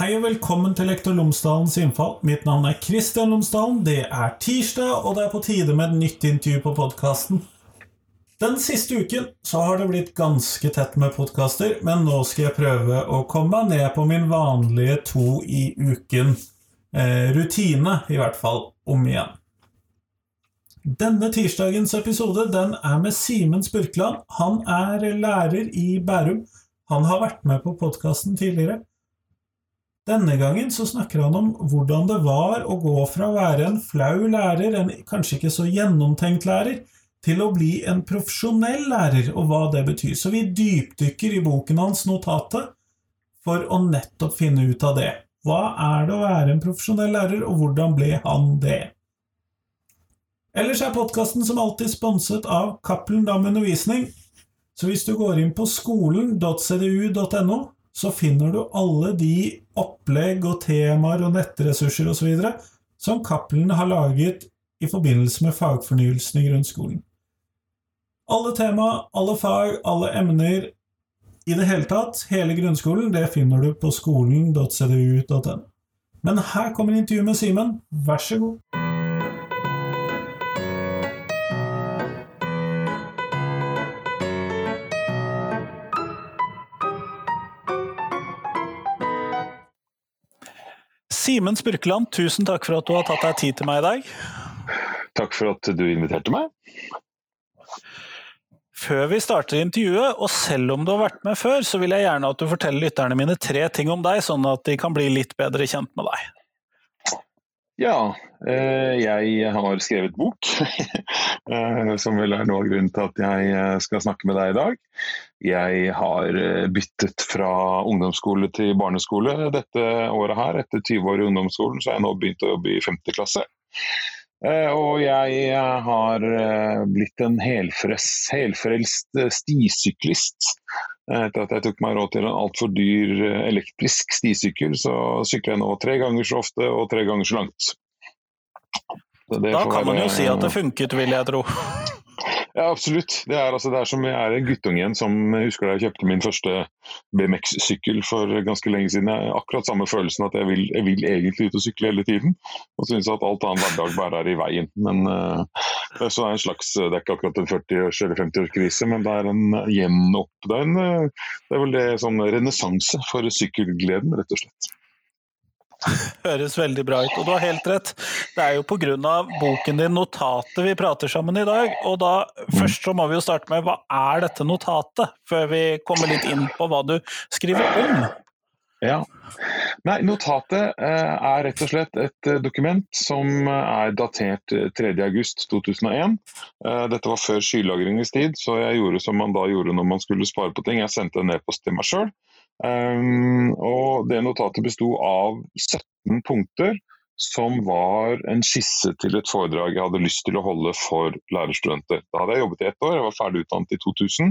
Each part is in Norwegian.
Hei og velkommen til Lektor Lomsdalens innfall. Mitt navn er Kristian Lomsdalen. Det er tirsdag, og det er på tide med et nytt intervju på podkasten. Den siste uken så har det blitt ganske tett med podkaster, men nå skal jeg prøve å komme meg ned på min vanlige to i uken eh, rutine, i hvert fall om igjen. Denne tirsdagens episode den er med Simen Spurkland. Han er lærer i Bærum. Han har vært med på podkasten tidligere. Denne gangen så snakker han om hvordan det var å gå fra å være en flau lærer, en kanskje ikke så gjennomtenkt lærer, til å bli en profesjonell lærer, og hva det betyr. Så vi dypdykker i boken hans Notatet for å nettopp finne ut av det. Hva er det å være en profesjonell lærer, og hvordan ble han det? Ellers er podkasten som alltid sponset av Cappelen Dam Undervisning, så hvis du går inn på skolen.cdu.no, så finner du alle de opplegg og temaer og nettressurser osv. som Cappelen har laget i forbindelse med fagfornyelsen i grunnskolen. Alle tema, alle fag, alle emner i det hele tatt, hele grunnskolen, det finner du på skolen.cdu.no. Men her kommer intervjuet med Simen, vær så god. Simen Spurkeland, tusen takk for at du har tatt deg tid til meg i dag. Takk for at du inviterte meg. Før vi starter intervjuet, og selv om du har vært med før, så vil jeg gjerne at du forteller lytterne mine tre ting om deg, sånn at de kan bli litt bedre kjent med deg. Ja, eh, jeg har skrevet bok, eh, som vel er noe av grunnen til at jeg eh, skal snakke med deg i dag. Jeg har byttet fra ungdomsskole til barneskole dette året her. Etter 20 år i ungdomsskolen så har jeg nå begynt å jobbe i 5. klasse. Og jeg har blitt en helfrelst, stisyklist. Etter at jeg tok meg råd til en altfor dyr elektrisk stisykkel, så sykler jeg nå tre ganger så ofte og tre ganger så langt. Så da kan man jo si at det funket, vil jeg tro. Ja, absolutt. Det er, altså, det er som jeg er en guttunge igjen som husker da jeg kjøpte min første BMX-sykkel for ganske lenge siden. Jeg har akkurat samme følelsen at jeg vil, jeg vil egentlig ut og sykle hele tiden. Og syns at alt annet hverdag bare er i veien. Men uh, det, er en slags, det er ikke akkurat en 40-års- eller 50-årskrise, men det er en gjenopp... Det er, en, eh, det er vel det sånn renessanse for sykkelgleden, rett og slett. Høres veldig bra ut, og du har helt rett. Det er jo pga. boken din 'Notatet' vi prater sammen i dag. Og da først så må vi jo starte med hva er dette notatet, før vi kommer litt inn på hva du skriver om? Ja. Nei, Notatet eh, er rett og slett et eh, dokument som er datert 3.8.2001. Eh, dette var før skylagringens tid, så jeg gjorde som man da gjorde når man skulle spare på ting. Jeg sendte en e-post til meg sjøl Um, og det notatet besto av 17 punkter som var en skisse til et foredrag jeg hadde lyst til å holde for lærerstudenter. Da hadde jeg jobbet i ett år, jeg var ferdig utdannet i 2000.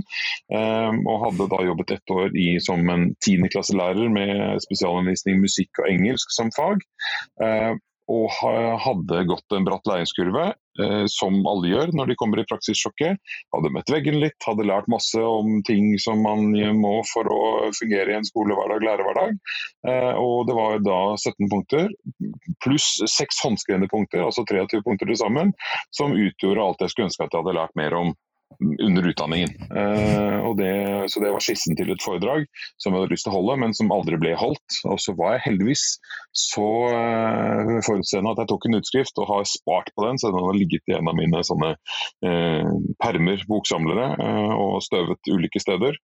Um, og hadde da jobbet ett år i, som en tiendeklasselærer med spesialundervisning musikk og engelsk som fag. Og hadde gått en bratt læringskurve, eh, som alle gjør når de kommer i praksissjokket. Hadde møtt veggen litt, hadde lært masse om ting som man må for å fungere i en skolehverdag, lærerhverdag. Eh, og det var da 17 punkter, pluss seks håndskrevne punkter, altså 23 punkter til sammen, som utgjorde alt jeg skulle ønske at jeg hadde lært mer om under utdanningen. Uh, det, så det var skissen til et foredrag som jeg hadde lyst til å holde, men som aldri ble holdt. Og så var jeg heldigvis så uh, forutseende at jeg tok en utskrift og har spart på den, så den har ligget i en av mine sånne uh, permer, boksamlere, og støvet ulike steder.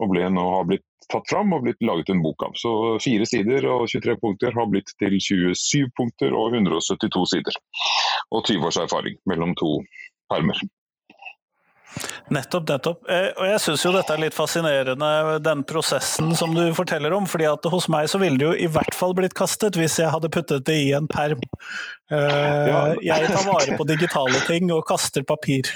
Og ble nå har blitt tatt fram og blitt laget en bok av. Så fire sider og 23 punkter har blitt til 27 punkter og 172 sider. Og 20 års erfaring mellom to permer. Nettopp, nettopp. Eh, og jeg syns jo dette er litt fascinerende, den prosessen som du forteller om. fordi at hos meg så ville det jo i hvert fall blitt kastet hvis jeg hadde puttet det i en perm. Eh, jeg tar vare på digitale ting og kaster papir.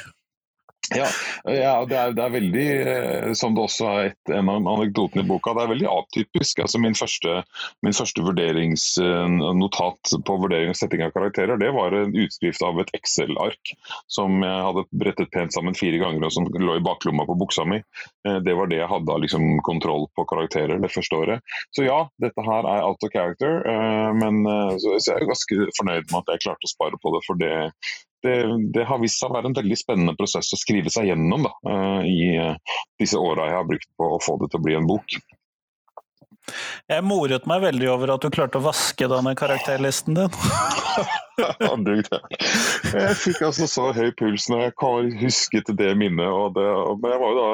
Ja, ja det, er, det, er, veldig, eh, som det også er et, en av anekdotene i boka, det er veldig atypisk. Altså min første, første vurderingsnotat på vurdering og setting av karakterer, det var en utskrift av et Excel-ark som jeg hadde brettet pent sammen fire ganger og som lå i baklomma på buksa mi. Eh, det var det jeg hadde av liksom, kontroll på karakterer det første året. Så ja, dette her er out of character, men men så jeg er ganske fornøyd med at jeg klarte å spare på det. for det det, det, har vist seg å være en veldig spennende prosess å skrive seg gjennom da, eh, i eh, disse åra jeg har brukt på å få det til å bli en bok. Jeg moret meg veldig over at du klarte å vaske denne karakterlisten din. jeg fikk altså så høy puls når jeg husket det minnet. Det, men jeg var jo da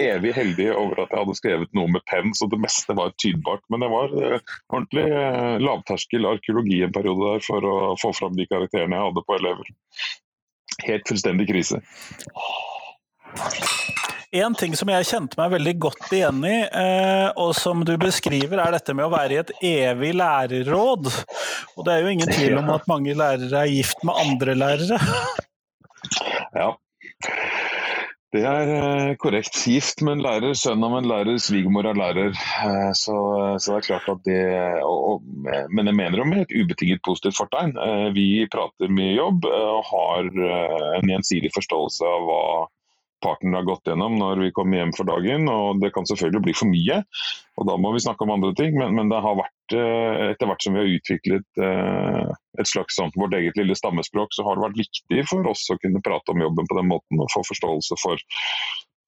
evig heldig over at jeg hadde skrevet noe med penn, så det meste var tydbart. Men det var eh, ordentlig eh, lavterskel arkeologi en periode der for å få fram de karakterene jeg hadde på elever. Helt fullstendig krise. En ting som jeg kjente meg veldig godt igjen i, eh, og som du beskriver, er dette med å være i et evig lærerråd. Og det er jo ingen tvil om at mange lærere er gift med andre lærere. Ja. Det er eh, korrekt. Gift med en lærer, sønn av en lærer, svigermor av lærer. Eh, så, så, det er klart at det og, Men jeg mener med et ubetinget positivt fortegn. Vi prater mye jobb og har en gjensidig forståelse av hva partner har gått gjennom når vi kommer hjem for dagen. og Det kan selvfølgelig bli for mye, og da må vi snakke om andre ting. Men, men det har vært, eh, etter hvert som vi har utviklet eh, et slags sånn, vårt eget lille stammespråk, så har det vært viktig for oss å kunne prate om jobben på den måten og få forståelse for,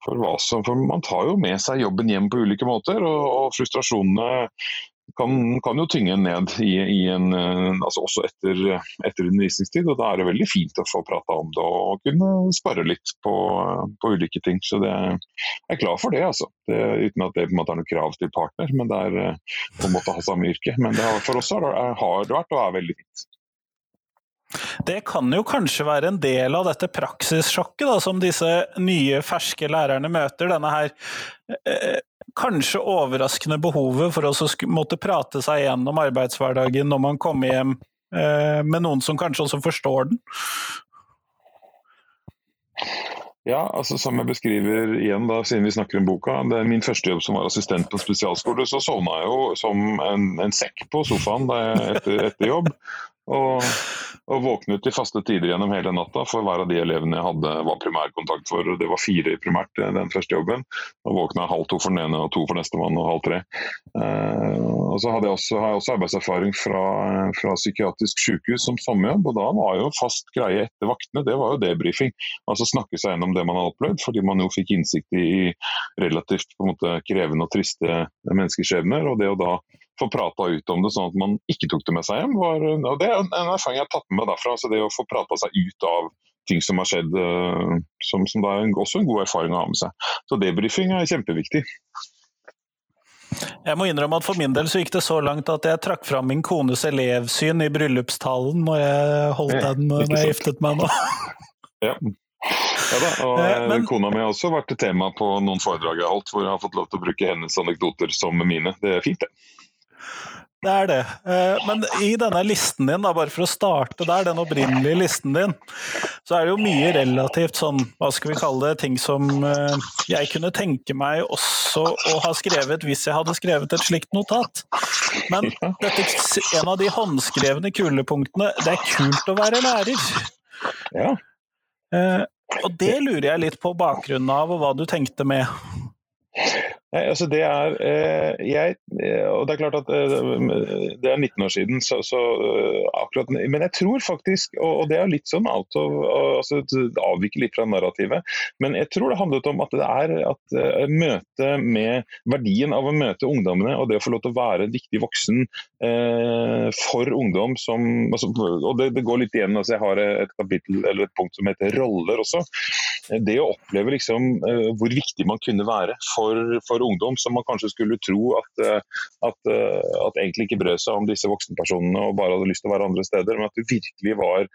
for hva som, for Man tar jo med seg jobben hjem på ulike måter, og, og frustrasjonene kan, kan, jo tynge ned i, i en, eh, altså også etter, etter, undervisningstid. og Da er det veldig fint å få prata om det og kunne spare litt på, på, ulike ting. Så det, Jeg er glad for det, altså. Det, uten at det på en måte er noe krav til partner, men det er eh, på en måte å ha samme yrke. Men det har, for oss har har det vært og er veldig fint. Det kan jo kanskje være en del av dette praksissjokket da, som disse nye, ferske lærerne møter. Denne her eh, kanskje overraskende behovet for å måtte prate seg gjennom arbeidshverdagen når man kommer hjem eh, med noen som kanskje også forstår den? Ja, altså som jeg beskriver igjen, da, siden vi snakker om boka. Det er min første jobb som var assistent på spesialskole. Så sovna jeg jo som en, en sekk på sofaen etter, etter jobb. Og, og våknet til faste tider gjennom hele natta for hver av de elevene jeg hadde var primærkontakt for. og Det var fire primært eh, den første jobben. Og våkna halv to for den ene og to for nestemann og halv tre. Eh, og så hadde jeg også, har jeg også arbeidserfaring fra, fra psykiatrisk sykehus som sommerjobb. Og da var jo fast greie etter vaktene, det var jo debrifing. Altså snakke seg gjennom det man har opplevd, fordi man jo fikk innsikt i relativt på en måte krevende og triste menneskeskjebner. Og det å da få prata ut om det, sånn at man ikke tok det med seg hjem. Var, og det er en erfaring jeg har tatt med meg derfra. altså Det å få prata seg ut av ting som har skjedd, uh, som, som er en, også en god erfaring å ha med seg. Så debrifing er kjempeviktig. Jeg må innrømme at for min del så gikk det så langt at jeg trakk fram min kones elevsyn i bryllupstalen når jeg holdt den når jeg giftet meg nå. ja. Ja da, og eh, eh, Men, Kona mi har også vært et tema på noen foredrag jeg har holdt, hvor jeg har fått lov til å bruke hennes anekdoter som mine. Det er fint, det. Det er det. Eh, men i denne listen din, da, bare for å starte der, den opprinnelige listen din, så er det jo mye relativt sånn, hva skal vi kalle det, ting som eh, jeg kunne tenke meg også å ha skrevet hvis jeg hadde skrevet et slikt notat. Men dette, en av de håndskrevne kulepunktene, det er kult å være lærer. Ja. Eh, og det lurer jeg litt på bakgrunnen av, og hva du tenkte med. Nei, altså det er eh, jeg, eh, og det er klart at eh, det er 19 år siden, så, så akkurat Men jeg tror faktisk, og det er litt sånn out of altså Det avviker litt fra narrativet, men jeg tror det handlet om at det er at møtet med verdien av å møte ungdommene og det å få lov til å være en viktig voksen for ungdom som altså, Og det, det, går litt igjen. altså Jeg har et kapittel eller et punkt som heter roller også. det å oppleve liksom, hvor viktig man kunne være for, for ungdom, som man kanskje skulle tro at, at, at egentlig ikke brød seg om disse voksenpersonene og bare hadde lyst til å være andre steder, men at det virkelig var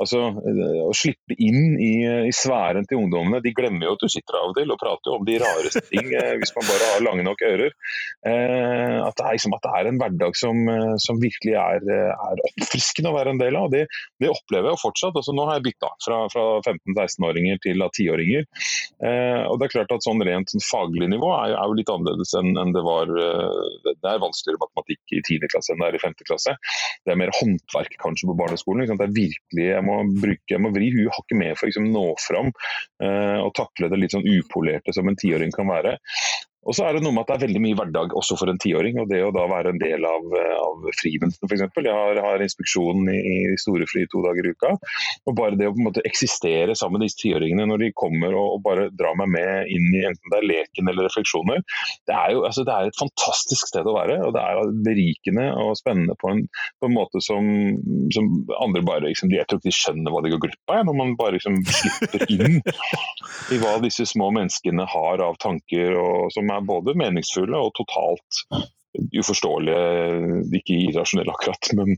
altså, Å slippe inn i, i sfæren til ungdommene. De glemmer jo at du sitter av og til og prater om de rareste ting hvis man bare har lange nok ører. At det er, liksom, at det er en hverdag som, som virkelig er, er oppfriskende å være en del av. Det, det opplever jeg jo fortsatt. Altså, nå har jeg bytta fra, fra 15-16-åringer til 10-åringer. Eh, og det er klart at sånn Rent sånn faglig nivå er, er, jo litt annerledes enn det var. Eh, det er vanskeligere matematikk i 10. klasse enn det er i 5. klasse. Det er mer håndverk kanskje på barneskolen. Det er virkelig, Jeg må, bruke, jeg må vri huet hakket med for å liksom, nå fram eh, og takle det litt sånn upolerte som en tiåring kan være. Og så er det noe med at det er veldig mye hverdag også for en tiåring. Og det å da være en del av, av Frimensen f.eks. Jeg har, har inspeksjon i, i Storefly to dager i uka. Og bare det å på en måte eksistere sammen med disse tiåringene når de kommer og, og, bare drar meg med inn i enten det er leken eller refleksjoner, det er jo altså, det er et fantastisk sted å være. Og det er berikende og spennende på en, på en måte som, som, andre bare liksom, Jeg tror ikke de skjønner hva de går glipp av når man bare liksom, slipper inn i hva disse små menneskene har av tanker. og som er er både meningsfulle og totalt uforståelige, ikke irrasjonelle akkurat. Men,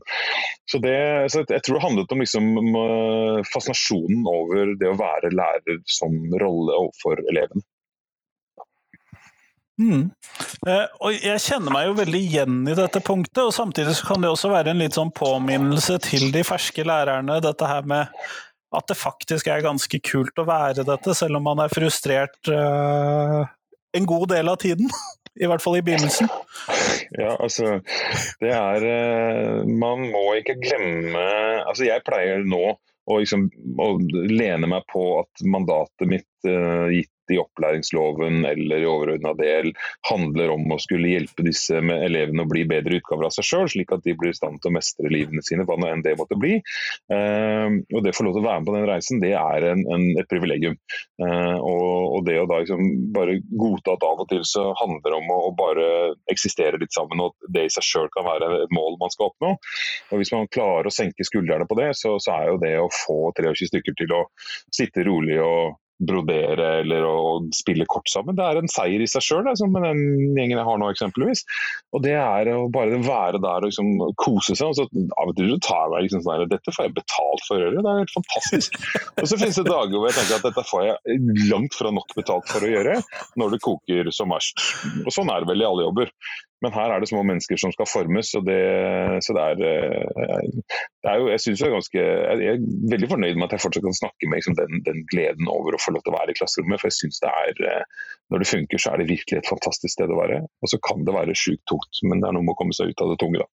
så, det, så jeg tror det handlet om liksom, fascinasjonen over det å være lærer som rolle overfor elevene. Mm. Eh, og jeg kjenner meg jo veldig igjen i dette punktet, og samtidig kan det også være en litt sånn påminnelse til de ferske lærerne, dette her med at det faktisk er ganske kult å være dette, selv om man er frustrert uh, en god del av tiden. I hvert fall i begynnelsen. Ja, altså Det er eh, Man må ikke glemme Altså, jeg pleier nå å, liksom, å lene meg på at mandatet mitt, uh, gitt i opplæringsloven eller i overordna del handler om å skulle hjelpe disse elevene å bli bedre utgaver av seg sjøl, slik at de blir i stand til å mestre livene sine, hva nå enn det måtte bli. Uh, og Det å få lov til å være med på den reisen, det er en, en, et privilegium. Uh, og, og, det å da liksom bare godta at av og til så handler det om å, å bare eksistere litt sammen, og at det i seg sjøl kan være et mål man skal oppnå. Og Hvis man klarer å senke skuldrene på det, så, så er jo det å få 23 stykker til å sitte rolig og brodere eller å spille kort sammen. Det er en seier i seg sjøl, med den gjengen jeg har nå, eksempelvis. Og det er å bare være der og liksom kose seg. og så Av og til tar meg liksom sånn Dette får jeg betalt for å gjøre, det er helt fantastisk. Og så finnes det dager hvor jeg tenker at dette får jeg langt fra nok betalt for å gjøre, når det koker som verst. Og sånn er det vel i alle jobber. Men her er det små mennesker som skal formes. og det, så det er, eh, det er jo, jeg, synes jeg, er ganske, jeg er veldig fornøyd med at jeg fortsatt kan snakke med liksom, den, den, gleden over å få lov til å være i klasserommet. For jeg synes det er, eh, Når det funker, så er det virkelig et fantastisk sted å være. Og så kan det være sjukt tungt, men det er noe med å komme seg ut av det tunge, da.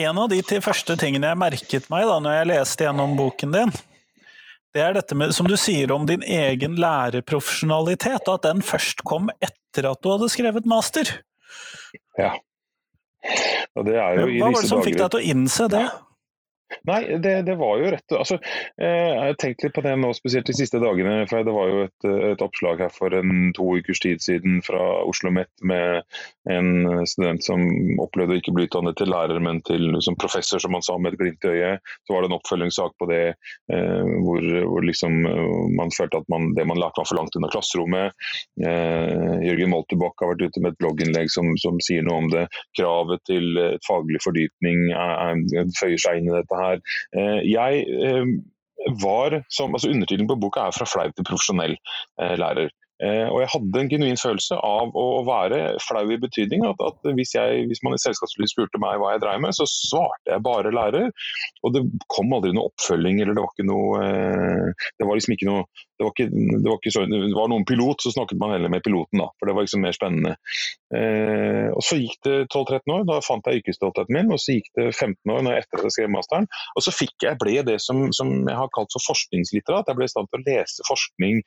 En av de til første tingene jeg merket meg da når jeg leste gjennom boken din, det er dette med, som du sier om din egen lærerprofesjonalitet, at den først kom etter at du hadde skrevet master. Ja. Og det er jo i disse dager Hva var det som fikk deg til å innse det? Nei, det, det, var jo rett altså, eh, Jeg har tenkt litt på det nå, spesielt de siste dagene. for Det var jo et, et oppslag her for en to ukers tid siden fra Oslo OsloMet med en student som opplevde å ikke bli utdannet til lærer, men til liksom, professor, som han sa med et glimt i øyet. Så var det en oppfølgingssak på det eh, hvor, hvor liksom, eh, man følte at man, det man lærte var for langt unna klasserommet. Eh, Jørgen Moltebakk har vært ute med et blogginnlegg som, som, sier noe om det. Kravet til faglig fordypning er, er, føyer seg inn i dette. Eh, jeg eh, var, som, altså Undertittelen på boka er 'Fra flau til profesjonell eh, lærer'. Og jeg hadde en genuin følelse av å, være flau i betydning at, at hvis, jeg, hvis, man i selskapslivet spurte meg hva jeg dreiv med, så svarte jeg bare lærer. Og det kom aldri noe oppfølging eller det var ikke noe Det var liksom ikke noe det var, ikke, det, var ikke så, det var, noen pilot, så snakket man heller med piloten, da, for det var liksom mer spennende. Eh, og Så gikk det 12-13 år, da fant jeg yrkesstoltheten min. og Så gikk det 15 år når jeg etter at jeg skrev masteren. Og så fikk jeg, ble det som, som jeg har kalt for forskningslitterat. Jeg ble i stand til å lese forskning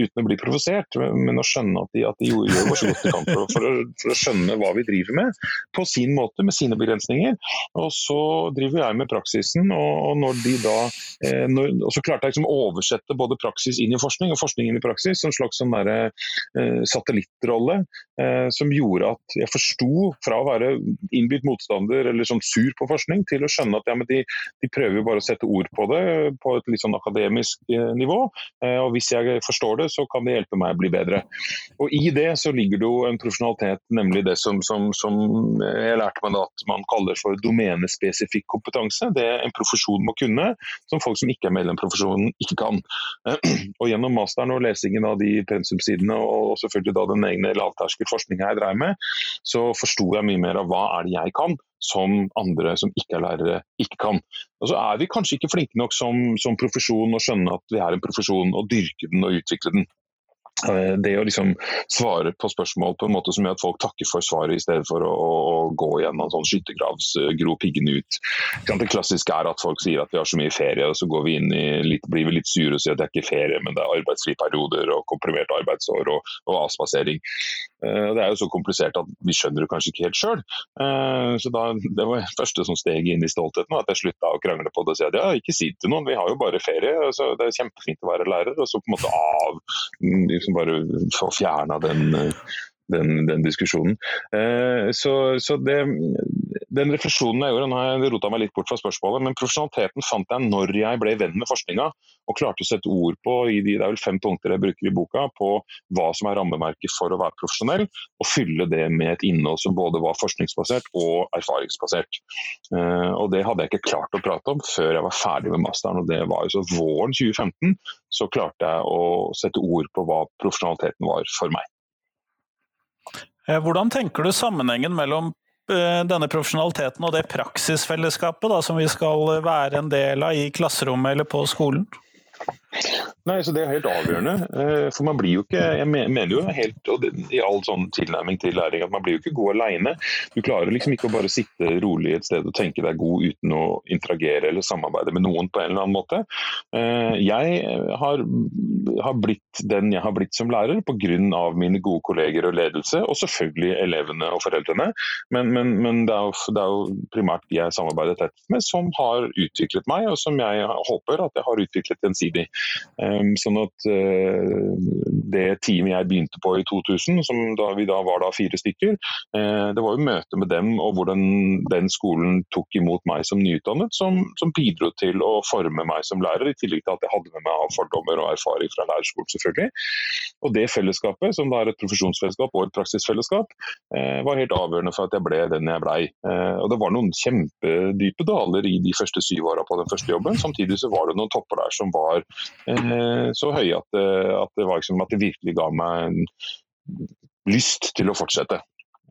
uten å bli provosert. men å skjønne at de, at de gjør så godt de kan for, for, å, for, å, skjønne hva vi driver med, på sin måte, med sine begrensninger. Og så driver jeg med praksisen, og, og da eh, når, og så klarte jeg liksom å oversette både praksis inn i forskning og forskning inn i praksis, en slags sånn der, eh, satellittrolle eh, som gjorde at jeg forsto fra å være innbitt motstander eller sånn sur på forskning, til å skjønne at ja, de, de, prøver bare å sette ord på det på et litt sånn akademisk eh, nivå. Eh, og hvis jeg forstår det, så kan det hjelpe meg å bli bedre. Og I det så ligger det jo en profesjonalitet, nemlig det som, som, som jeg lærte meg da at man kaller for domenespesifikk kompetanse. Det er en profesjon må kunne, som folk som ikke er medlem av profesjonen, ikke kan. Og Gjennom masteren og lesingen av de pensumsidene og selvfølgelig da den egne lavterskelforskninga jeg dreier med, så forsto jeg mye mer av hva er det jeg kan, som andre som ikke er lærere, ikke kan. Og så er vi kanskje ikke flinke nok som, som profesjon å skjønne at vi er en profesjon, og dyrke den og utvikle den. Eh, det å liksom svare på spørsmål på en måte som gjør at folk takker for svaret, i stedet for å, å, gå gjennom sånn skyttergravsgro piggene ut. Det klassiske er at folk sier at vi har så mye ferie, og så vi litt, blir vi litt sure og sier at det er ikke ferie, men det er arbeidsfrie perioder og komprimerte arbeidsår og, og avspasering. Eh, det er jo så komplisert at vi skjønner det kanskje ikke helt sjøl. Eh, så det var det første som steg inn i stoltheten, at jeg slutta å krangle på det og si at ja, ikke si det til noen, vi har jo bare ferie. Så det er kjempefint å være lærer. Og så på en måte av liksom bare få fjerna den, den, den, diskusjonen. Eh, så, så det, den refleksjonen jeg gjorde, nå har jeg rota meg litt bort fra spørsmålet, men profesjonaliteten fant jeg når jeg ble venn med forskninga og klarte å sette ord på i de, det er vel fem punkter jeg bruker i boka, på hva som er rammeverket for å være profesjonell, og fylle det med et innhold som både var forskningsbasert og erfaringsbasert. Eh, og Det hadde jeg ikke klart å prate om før jeg var ferdig med masteren. og det var jo så Våren 2015 så klarte jeg å sette ord på hva profesjonaliteten var for meg. Eh, hvordan tenker du sammenhengen mellom eh, denne profesjonaliteten og det praksisfellesskapet da, som vi skal være en del av i klasserommet eller på skolen? Nei, så Det er helt avgjørende. Eh, for man blir jo ikke Jeg mener jo helt og i all sånn tilnærming til læring at man blir jo ikke god alene. Du klarer liksom ikke å bare sitte rolig et sted og tenke deg god uten å interagere eller samarbeide med noen på en eller annen måte. Eh, jeg har, har blitt den jeg har blitt som lærer pga. mine gode kolleger og ledelse, og selvfølgelig elevene og foreldrene. Men, men, men det, er jo, det, er jo, primært de jeg samarbeider tett med som har utviklet meg, og som jeg håper at jeg har utviklet gjensidig. Ehm, sånn at eh, Det teamet jeg begynte på i 2000, som da vi da var da fire stykker, eh, det var jo møte med dem og hvordan den skolen tok imot meg som nyutdannet, som, som bidro til å forme meg som lærer, i tillegg til at jeg hadde med meg fordommer og erfaring fra lærerskolen, selvfølgelig. Og det fellesskapet, som da er et profesjonsfellesskap og et praksisfellesskap, eh, var helt avgjørende for at jeg ble den jeg blei. Og det var noen kjempedype daler i de første syv åra på den første jobben. Samtidig så var det noen topper der som var Eh, så høye at, at, det liksom, at, det virkelig ga meg en lyst til å fortsette.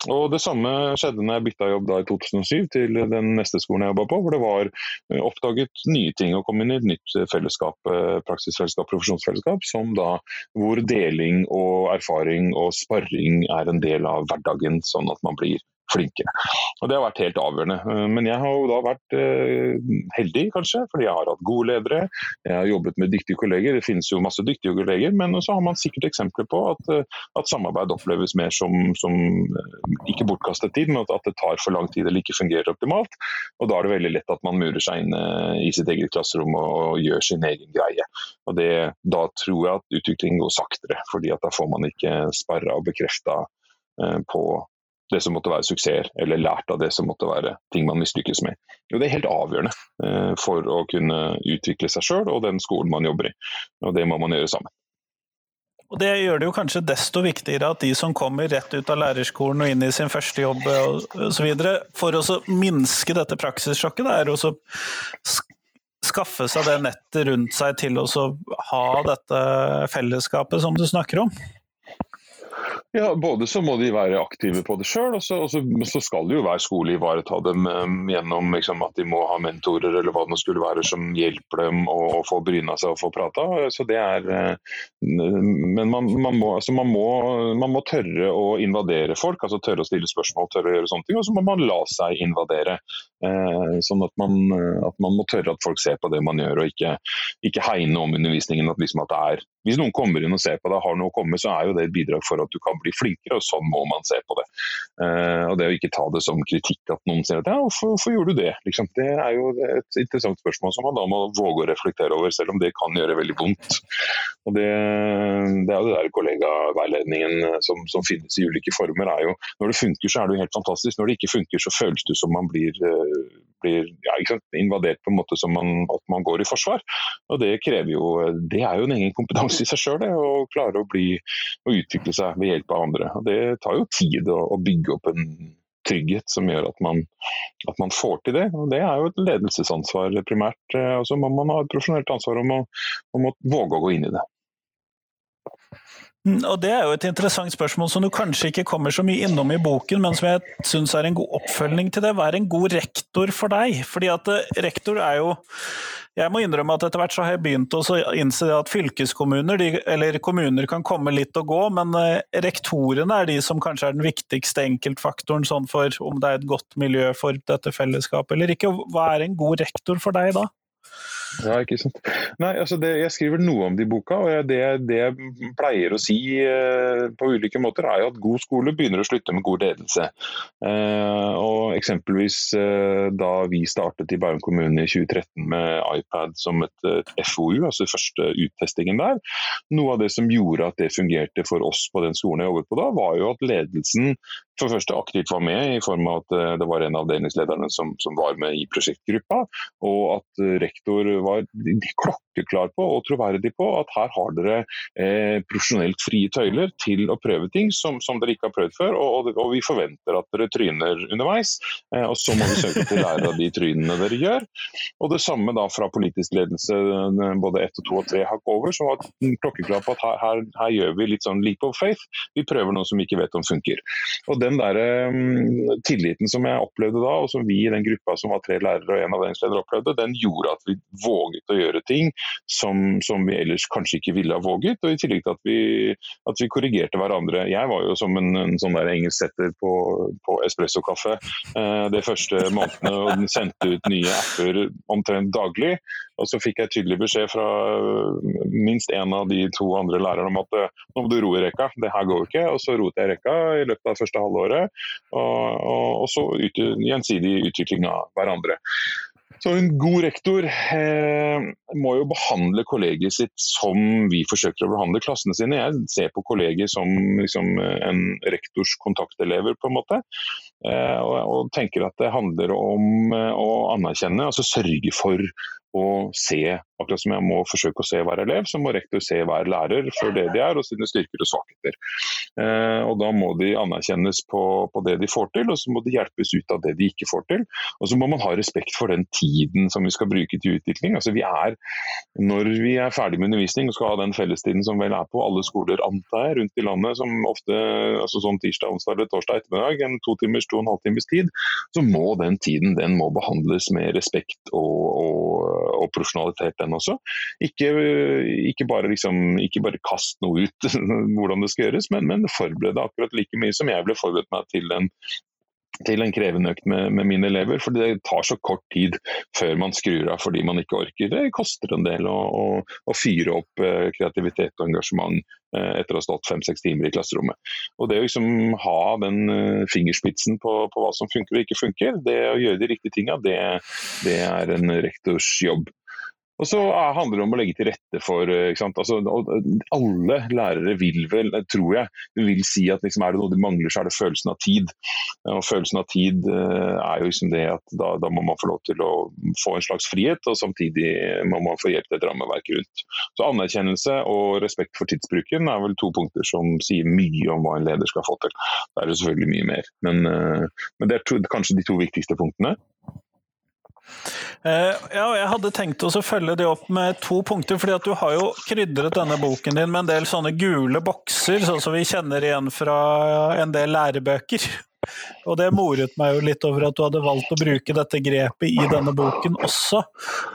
Og Det samme skjedde når jeg bytta jobb da i 2007 til den neste skolen jeg jobba på, hvor det var eh, oppdaget nye ting og kom inn i et nytt fellesskap, eh, praksisfellesskap, profesjonsfellesskap, som da, hvor deling og erfaring og sparring er en del av hverdagen, sånn at man blir flinkere. Og Det har vært helt avgjørende. Eh, men jeg har jo da vært eh, heldig, kanskje, fordi jeg har hatt gode ledere. Jeg har jobbet med dyktige kolleger. Det finnes jo masse dyktige kolleger, men så har man sikkert eksempler på at, eh, at samarbeid oppleves mer som, som ikke bortkastet tid, men at det tar for lang tid eller ikke fungerer optimalt. Og Da er det veldig lett at man murer seg inne i sitt eget klasserom og, gjør sin egen greie. Og det, Da tror jeg at utviklingen går saktere, fordi at da får man ikke sparra og bekrefta på det som måtte være suksess, eller lært av det som måtte være ting man mislykkes med. Jo, det er helt avgjørende eh, for å kunne utvikle seg sjøl og den skolen man jobber i. Og det må man gjøre sammen. Og Det gjør det jo kanskje desto viktigere at de som kommer rett ut av lærerskolen og inn i sin første jobb osv., for å minske dette praksissjokket, er å skaffe seg det nettet rundt seg til å ha dette fellesskapet som du snakker om. Ja, både så må de være aktive på det sjøl, og, og, så skal jo hver skole ivareta dem um, gjennom liksom, at de må ha mentorer eller hva det skulle være som hjelper dem å, å få bryna seg og få prata. Så det er, uh, men man, man, må, altså man, må, man, må, tørre å invadere folk, altså tørre å stille spørsmål, tørre å gjøre sånne ting. Og så må man la seg invadere. Uh, sånn at at man, må tørre at folk ser på det man gjør, og ikke, ikke hegne om undervisningen. At, liksom at det er hvis noen kommer inn og ser på deg, har noe å komme, så er jo det et bidrag for at du kan bli flinkere, og sånn må man se på det. Uh, og det å ikke ta det som kritikk at noen sier at ja, hvorfor, gjorde du det? Liksom, det er jo et interessant spørsmål som man da må våge å reflektere over, selv om det kan gjøre veldig vondt. Og det, det er jo det der kollegaveiledningen som, som, finnes i ulike former, er jo når det funker så er det jo helt fantastisk, når det ikke funker så føles det som man blir, uh, blir ja, invadert på en måte som man, at man går i forsvar. Og det krever jo Det er jo en egen kompetanse i seg sjøl, og klare å bli å utvikle seg ved hjelp av andre. Og det tar jo tid å, å bygge opp en trygghet som gjør at man, at man, får til det. Og Det er jo et ledelsesansvar primært. Og så må man ha et profesjonelt ansvar om å, om å våge å gå inn i det. Mm, og Det er jo et interessant spørsmål som du kanskje ikke kommer så mye innom i boken, men som jeg syns er en god oppfølging til det. Hva er en god rektor for deg? Fordi at eh, rektor er jo Jeg må innrømme at etter hvert så har jeg begynt å innse at fylkeskommuner, de, eller kommuner kan komme litt og gå, men eh, rektorene er de som kanskje er den viktigste enkeltfaktoren sånn for om det er et godt miljø for dette fellesskapet eller ikke. Hva er en god rektor for deg da? Ja, ikke sant. Nei, altså det, Jeg skriver noe om det i boka, og det, det, jeg pleier å si eh, på ulike måter, er jo at god skole begynner å slutte med god ledelse. Eh, og Eksempelvis eh, da vi startet i Bærum kommune i 2013 med iPad som et, et FoU, altså første uttestingen der, noe av det som gjorde at det fungerte for oss på den skolen jeg jobbet på da, var jo at ledelsen for det første aktivt var med, i form av at eh, det var en av avdelingslederne som, som var med i prosjektgruppa, og at rektor var klokkeklar på og troverdig på at her har dere eh, profesjonelt frie tøyler til å prøve ting som, som dere ikke har prøvd før, og, og, vi forventer at dere tryner underveis. Eh, og så må vi søke til lære av de trynene dere gjør. Og det samme da fra politisk ledelse, eh, både ett og to og tre hakk over, som var klokkeklar på at her, her, her, gjør vi litt sånn leap of faith. Vi prøver noe som vi ikke vet om funker. Og den der eh, tilliten som jeg opplevde da, og som vi i den gruppa som var tre lærere og en avdelingsleder opplevde, den gjorde at vi våget å gjøre ting som, som, vi ellers kanskje ikke ville ha våget. Og i tillegg til at vi, at vi korrigerte hverandre. Jeg var jo som en, en sånn der engelsksetter på, på espresso-kaffe uh, de første månedene og den sendte ut nye apper omtrent daglig. Og så fikk jeg tydelig beskjed fra uh, minst én av de to andre lærerne om at uh, nå må du roe rekka, det her går ikke. Og så roet jeg rekka i løpet av første halvåret. Og, og, og så ut, gjensidig utvikling av hverandre. Så En god rektor eh, må jo behandle kollegiet sitt som vi forsøker å behandle klassene sine. Jeg ser på kollegiet som liksom, en rektors kontaktelever, på en måte. Eh, og, og, tenker at det handler om eh, å anerkjenne, altså sørge for å se Akkurat som jeg må forsøke å se hver elev, så må rektor se hver lærer for det de er, og sine styrker og svakheter. Eh, og Da må de anerkjennes på, på, det de får til, og så må de hjelpes ut av det de ikke får til. Og så må man ha respekt for den tiden som vi skal bruke til utvikling. Altså vi er, Når vi er ferdig med undervisning og skal ha den fellestiden som vel er på alle skoler, antar jeg, rundt i landet, som ofte altså sånn tirsdag, onsdag eller torsdag ettermiddag, en to timers, to og en halv times tid, så må den tiden den må behandles med respekt og, og, og profesjonalitet. den den også. Ikke, ikke, bare, liksom, bare, kast noe ut hvordan det skal gjøres, men, men forberede akkurat like mye som jeg ble forberedt meg til en til en krevende økt med, med, mine elever. For det tar så kort tid før man skrur av fordi man ikke orker. Det koster en del å, å, å fyre opp eh, kreativitet og engasjement eh, etter å ha stått fem-seks timer i klasserommet. Og Det å liksom ha den uh, fingerspitsen på, på, hva som funker og ikke funker, det å gjøre de riktige tinga, det, det er en rektors jobb. Og så handler det om å legge til rette for eh, altså, Alle lærere vil vel, tror jeg, vil si at liksom, er det noe de mangler, så er det følelsen av tid. Og Følelsen av tid eh, er jo liksom det at da, da, må man få lov til å få en slags frihet, og samtidig må man få hjelp til et rammeverk rundt. Så Anerkjennelse og respekt for tidsbruken er vel to punkter som sier mye om hva en leder skal få til. Det er det selvfølgelig mye mer, men, eh, men det er to, kanskje de to viktigste punktene. Uh, ja, jeg hadde tenkt å følge det opp med to punkter, fordi at du har jo krydret denne boken din med en del sånne gule bokser, sånn som vi kjenner igjen fra en del lærebøker. Og det moret meg jo litt over at du hadde valgt å bruke dette grepet i denne boken også.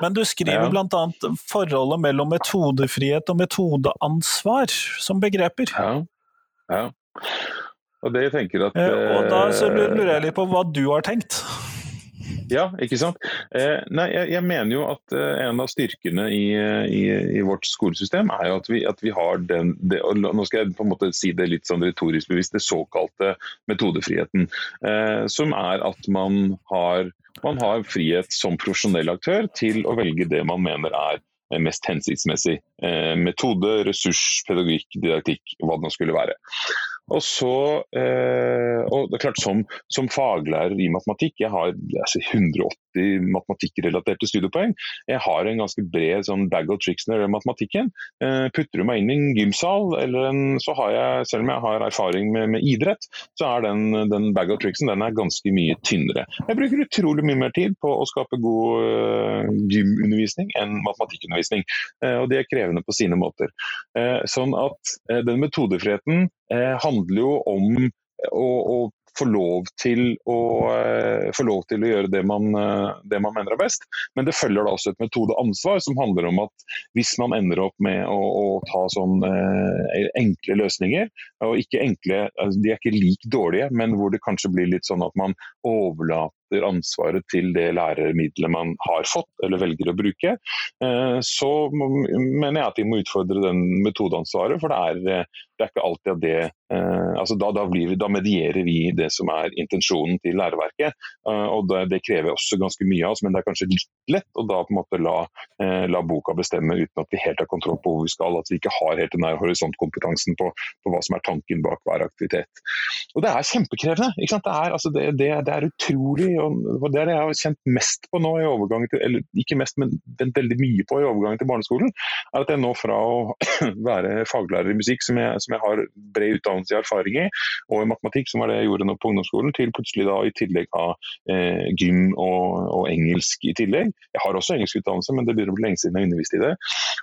Men du skriver ja. bl.a. forholdet mellom metodefrihet og metodeansvar som begreper. Ja, ja. Og det jeg tenker at uh, Og da så lurer jeg litt på hva du har tenkt? Ja, ikke sant. Eh, nei, jeg, jeg, mener jo at eh, en av styrkene i, i, i, vårt skolesystem er jo at vi, at vi har den det, og Nå skal jeg på en måte si det litt sånn retorisk bevisst, det såkalte metodefriheten. Eh, som er at man har, man har frihet som profesjonell aktør til å velge det man mener er mest hensiktsmessig. Eh, metode, ressurs, pedagogikk, didaktikk, hva det nå skulle være. Og så, eh, og det er klart Som, som faglærer i matematikk, jeg har altså, 180 matematikkrelaterte studiepoeng. Jeg har en ganske bred sånn bag of tricks når det matematikken. Eh, putter du meg inn i en gymsal, en, så har jeg, selv om jeg har erfaring med, med idrett, så er den, den, bag of tricksen den er ganske mye tynnere. Jeg bruker utrolig mye mer tid på å skape god eh, gymundervisning enn matematikkundervisning. Uh, og det er krevende på sine måter. Uh, sånn at den metodefriheten Eh, handler jo om å, å få lov å, uh, få lov til å gjøre det man, det man, mener er best. Men det følger da også et metodeansvar som handler om at hvis man ender opp med å, å ta sånn enkle løsninger, og ikke enkle, altså, de er ikke like dårlige, men hvor det kanskje blir litt sånn at man overlater ansvaret til det læremiddelet man har fått eller velger å bruke, eh, så mener jeg at de må utfordre den metodeansvaret. For det er, eh, det er ikke alltid at det eh, altså da, da, vi, da, medierer vi det som er intensjonen til læreverket. og det, det, krever også ganske mye av oss, men det er kanskje litt lett å da på en måte la, la, boka bestemme uten at vi helt har kontroll på hvor vi skal. At vi ikke har helt den der horisontkompetansen på, på, hva som er tanken bak hver aktivitet. Og Det er kjempekrevende. Det er, altså det, det, det, er utrolig og Det er det jeg har kjent mest på nå, i overgangen til, eller ikke mest, men veldig mye på i overgangen til barneskolen, er at jeg nå fra å være faglærer i musikk, som jeg, som jeg har bred utdannelse i erfaring i, og i matematikk, som var det jeg gjorde nå på ungdomsskolen, til plutselig da i tillegg ha eh, gym og, og, engelsk i tillegg. Jeg har også engelskutdannelse, men det begynner å bli lenge siden jeg har undervist i det.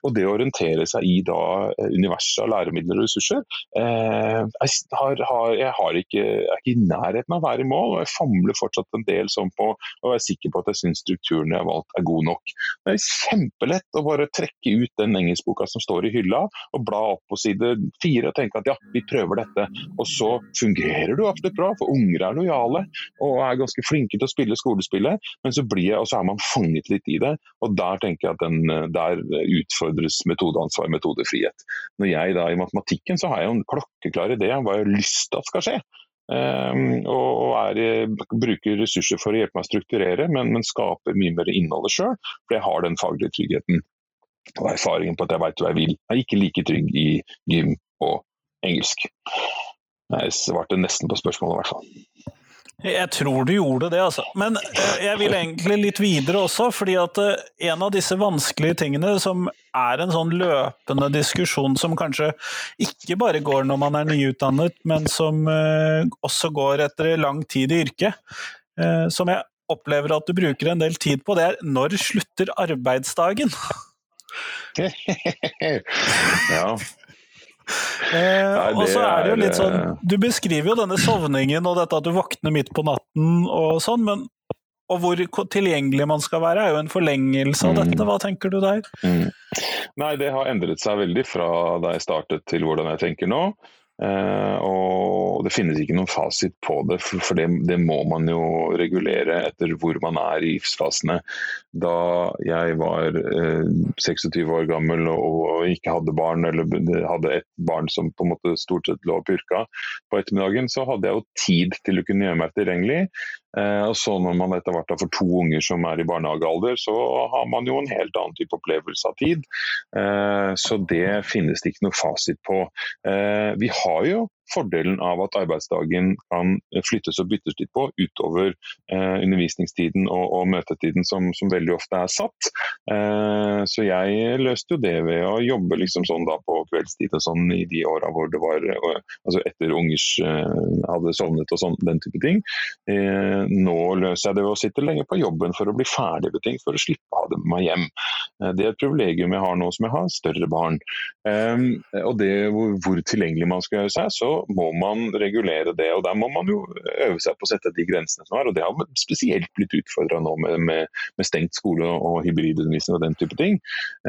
Og det å orientere seg i da eh, universet av læremidler og ressurser eh, jeg, har, har, jeg, har ikke, er ikke i nærheten av å være i mål, og jeg famler fortsatt en del sånn på å være sikker på at jeg syns strukturen jeg har valgt er god nok. Det er kjempelett å bare trekke ut den engelskboka som står i hylla, og bla opp på side fire og tenke at ja, vi prøver dette. Og så fungerer du absolutt bra, for unger er lojale og er ganske flinke til å spille skolespillet, men så blir jeg, og så er man fanget litt i det. Og der tenker jeg at den, der utfordres metodeansvar, metodefrihet. Når jeg da i matematikken så har jeg en klokkeklar idé om hva jeg har lyst til at skal skje. Um, og er, bruker ressurser for å hjelpe meg å strukturere, men, men skaper mye mer innholdet sjøl. For jeg har den faglige tryggheten og erfaringen på at jeg veit hva jeg vil. Jeg er ikke like trygg i gym og engelsk. Jeg svarte nesten på spørsmålet, i hvert fall. Jeg tror du gjorde det, altså. Men eh, jeg vil egentlig litt videre også, fordi at eh, en av disse vanskelige tingene som er en sånn løpende diskusjon som kanskje ikke bare går når man er nyutdannet, men som eh, også går etter lang tid i yrket, som jeg opplever at du bruker en del tid på, det er når slutter arbeidsdagen? ja. Eh, og så er det jo litt sånn eh, Du beskriver jo denne sovningen og dette at du våkner midt på natten og sånn, men og hvor tilgjengelig man skal være, er jo en forlengelse av dette. Mm. Hva tenker du der? Mm. Nei, det har endret seg veldig fra da jeg startet til hvordan jeg tenker nå. Uh, og Det finnes ikke noen fasit på det, for, for det, det, må man jo regulere etter hvor man er i livsfasene. Da jeg var uh, eh, 26 år gammel og, og, ikke hadde barn, eller hadde et barn som på en måte stort sett lå og purka på ettermiddagen, så hadde jeg jo tid til å kunne gjøre meg tilgjengelig. Uh, og så når man etter hvert for to unger som er i barnehagealder, så har man jo en helt annen type opplevelse av tid. så det finnes det ikke noe fasit på. vi har har jo fordelen av at arbeidsdagen kan flyttes og byttes litt på utover eh, undervisningstiden og, og møtetiden som, som, veldig ofte er satt. Eh, så jeg løste jo det ved å jobbe liksom sånn da på kveldstid og sånn i de åra hvor det var og, altså etter ungers eh, hadde sovnet og sånn, den type ting. Eh, nå løser jeg det ved å sitte lenge på jobben for å bli ferdig med ting, for å slippe å ha det med meg hjem. Eh, det er et privilegium jeg har nå som jeg har større barn. og det hvor, hvor tilgjengelig man skal gjøre seg, så må man regulere det. og Der må man jo øve seg på å sette de grensene som er. og Det har spesielt blitt utfordra nå med, med, med, stengt skole og hybridundervisning og den type ting.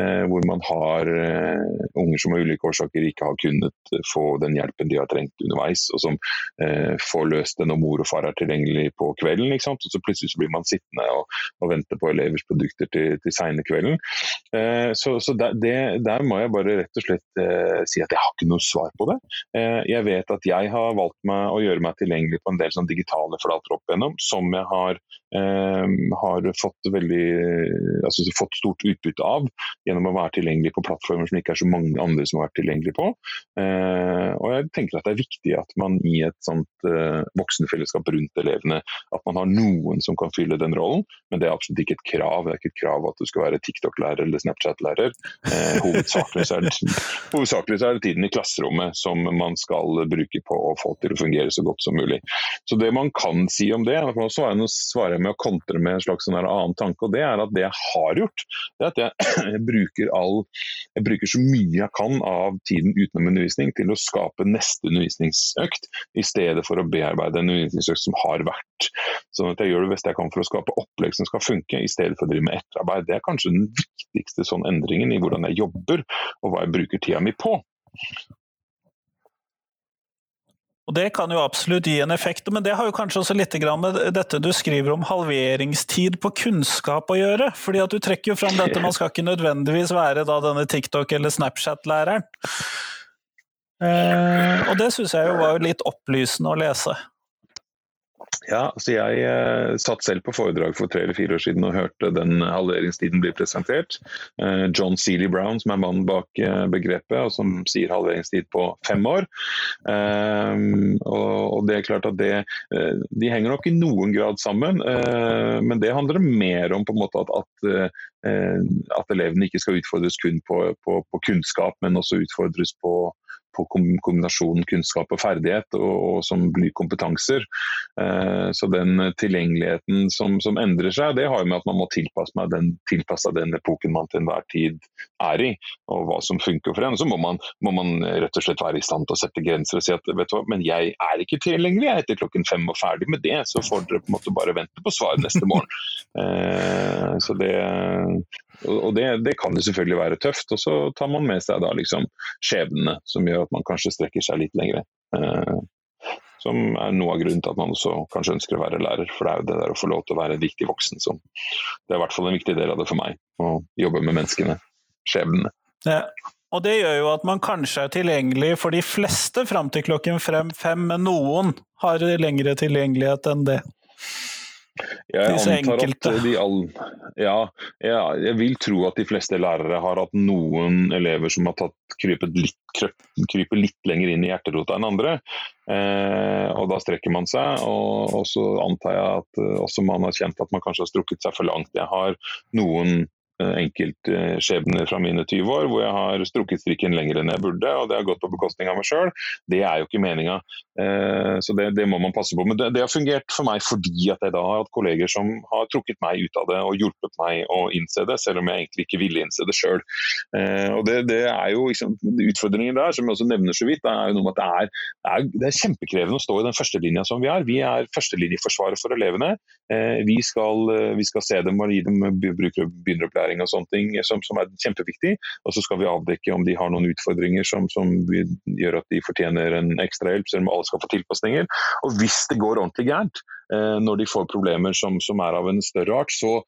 Eh, hvor man har eh, unger som av ulike årsaker ikke har kunnet få den hjelpen de har trengt underveis. Og som eh, får løst det når mor og far er tilgjengelig på kvelden. Og så plutselig så blir man sittende og, og vente på elevers produkter til, til seine kvelden. Eh, så, så der, det, der, må jeg bare rett og slett eh, si at jeg har ikke noe svar på det. Eh, jeg vet at jeg har valgt meg å gjøre meg tilgjengelig på en del sånn digitale flater opp igjennom, som jeg har, har fått, veldig, altså, fått stort utbytte av gjennom å være tilgjengelig på plattformer som ikke er så mange andre som har vært tilgjengelig på. Eh, og jeg tenker at det er viktig at man i et sånt eh, voksenfellesskap rundt elevene, at man har noen som kan fylle den rollen, men det er absolutt ikke et krav. Det er ikke et krav at du skal være TikTok-lærer eller Snapchat-lærer. Eh, hovedsakelig, så er det, hovedsakelig så er det tiden i klasserommet som man skal bruke på å få til å fungere så godt som mulig. Så det man kan si om det, man også svarer med å kontre med en slags sånn annen tanke, og det er at det jeg har gjort, det er at jeg, jeg, bruker, all, jeg bruker så mye jeg kan av tiden utenom undervisning til å skape neste undervisningsøkt, i stedet for å bearbeide en undervisningsøkt som har vært. Sånn at jeg gjør det beste jeg kan for å skape opplegg som skal funke, i stedet for å drive med etterarbeid. Det er kanskje den viktigste sånn endringen i hvordan jeg jobber og hva jeg bruker tida mi på. Og Det kan jo absolutt gi en effekt, men det har jo kanskje også litt med dette du skriver om halveringstid på kunnskap å gjøre. fordi at Du trekker jo fram dette, man skal ikke nødvendigvis være da denne TikTok- eller Snapchat-læreren. Eh, og det syns jeg jo var litt opplysende å lese. Ja, altså jeg eh, satt selv på foredrag for tre eller fire år siden og hørte den halveringstiden bli presentert. Eh, John Seeley Brown, som er mannen bak eh, begrepet, og som sier halveringstid på fem år. Og det er klart at det, De henger nok i noen grad sammen, men det handler mer om på en måte at, at, at elevene ikke skal utfordres kun på, på, på kunnskap, men også utfordres på på kombinasjonen kunnskap og ferdighet, og, og som blir kompetanser. Eh, så den tilgjengeligheten som, som, endrer seg, det har jo med at man må tilpasse, meg den, den epoken man til enhver tid er i, og hva som funker for en. Så må man, må man, rett og slett være i stand til å sette grenser og si at vet du hva, men jeg er ikke tilgjengelig jeg er etter klokken fem og ferdig med det, så får dere på en måte bare vente på svar neste morgen. Eh, så det og det, det, kan jo selvfølgelig være tøft. Og så tar man med seg da liksom skjebnene som gjør at man kanskje strekker seg litt lengre. Eh, som er noe av grunnen til at man også kanskje ønsker å være lærer. For det er jo det der å få lov til å være en viktig voksen som Det er i hvert fall en viktig del av det for meg. Å jobbe med menneskene. Skjebnene. Ja. Og det gjør jo at man kanskje er tilgjengelig for de fleste fram til klokken fem, men noen har lengre tilgjengelighet enn det. Jeg antar at de all, ja, ja, jeg vil tro at de fleste lærere har hatt noen elever som har tatt krypet litt, krypet litt lenger inn i hjerterota enn andre. Eh, og Da strekker man seg. Og, og så antar jeg at uh, også man har kjent at man kanskje har strukket seg for langt. Jeg har noen Eh, enkeltskjebner fra mine 20 år hvor jeg har strukket strikken lenger enn jeg burde, og det har gått på bekostning av meg sjøl. Det er jo ikke meninga, eh, så det, det, må man passe på. Men det, det, har fungert for meg fordi at jeg da har hatt kolleger som har trukket meg ut av det og hjulpet meg å innse det, selv om jeg egentlig ikke ville innse det sjøl. Eh, og det, det, er jo liksom, Utfordringen der, som jeg også nevner så vidt, det er jo noe med at det er, er, er kjempekrevende å stå i den førstelinja som vi er. Vi er førstelinjeforsvaret for elevene. Vi skal, vi skal se dem og gi dem begynneropplæring læring og sånne ting som, som, er kjempeviktig. Og så skal vi avdekke om de har noen utfordringer som, som gjør at de fortjener en ekstra hjelp, selv om alle skal få tilpasninger. Og hvis det går ordentlig gærent, eh, når de får problemer som, som er av en større art, så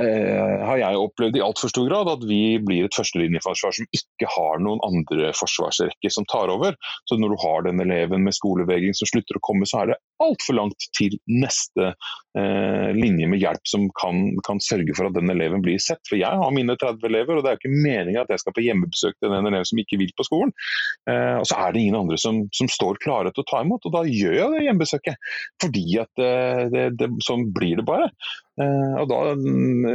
eh, har jeg opplevd i altfor stor grad at vi blir et førstelinjeforsvar som ikke har noen andre forsvarsrekker som tar over. Så når du har den eleven med skolevegring som slutter å komme, så er det altfor langt til neste eh, linje med hjelp som kan, kan, sørge for at den eleven blir sett. For jeg har mine 30 elever, og det er jo ikke meninga at jeg skal på hjemmebesøk til den eleven som ikke vil på skolen. Eh, og så er det ingen andre som, som, står klare til å ta imot, og da gjør jeg det hjemmebesøket. Fordi at eh, det, det, sånn blir det bare. Eh, og da, mm,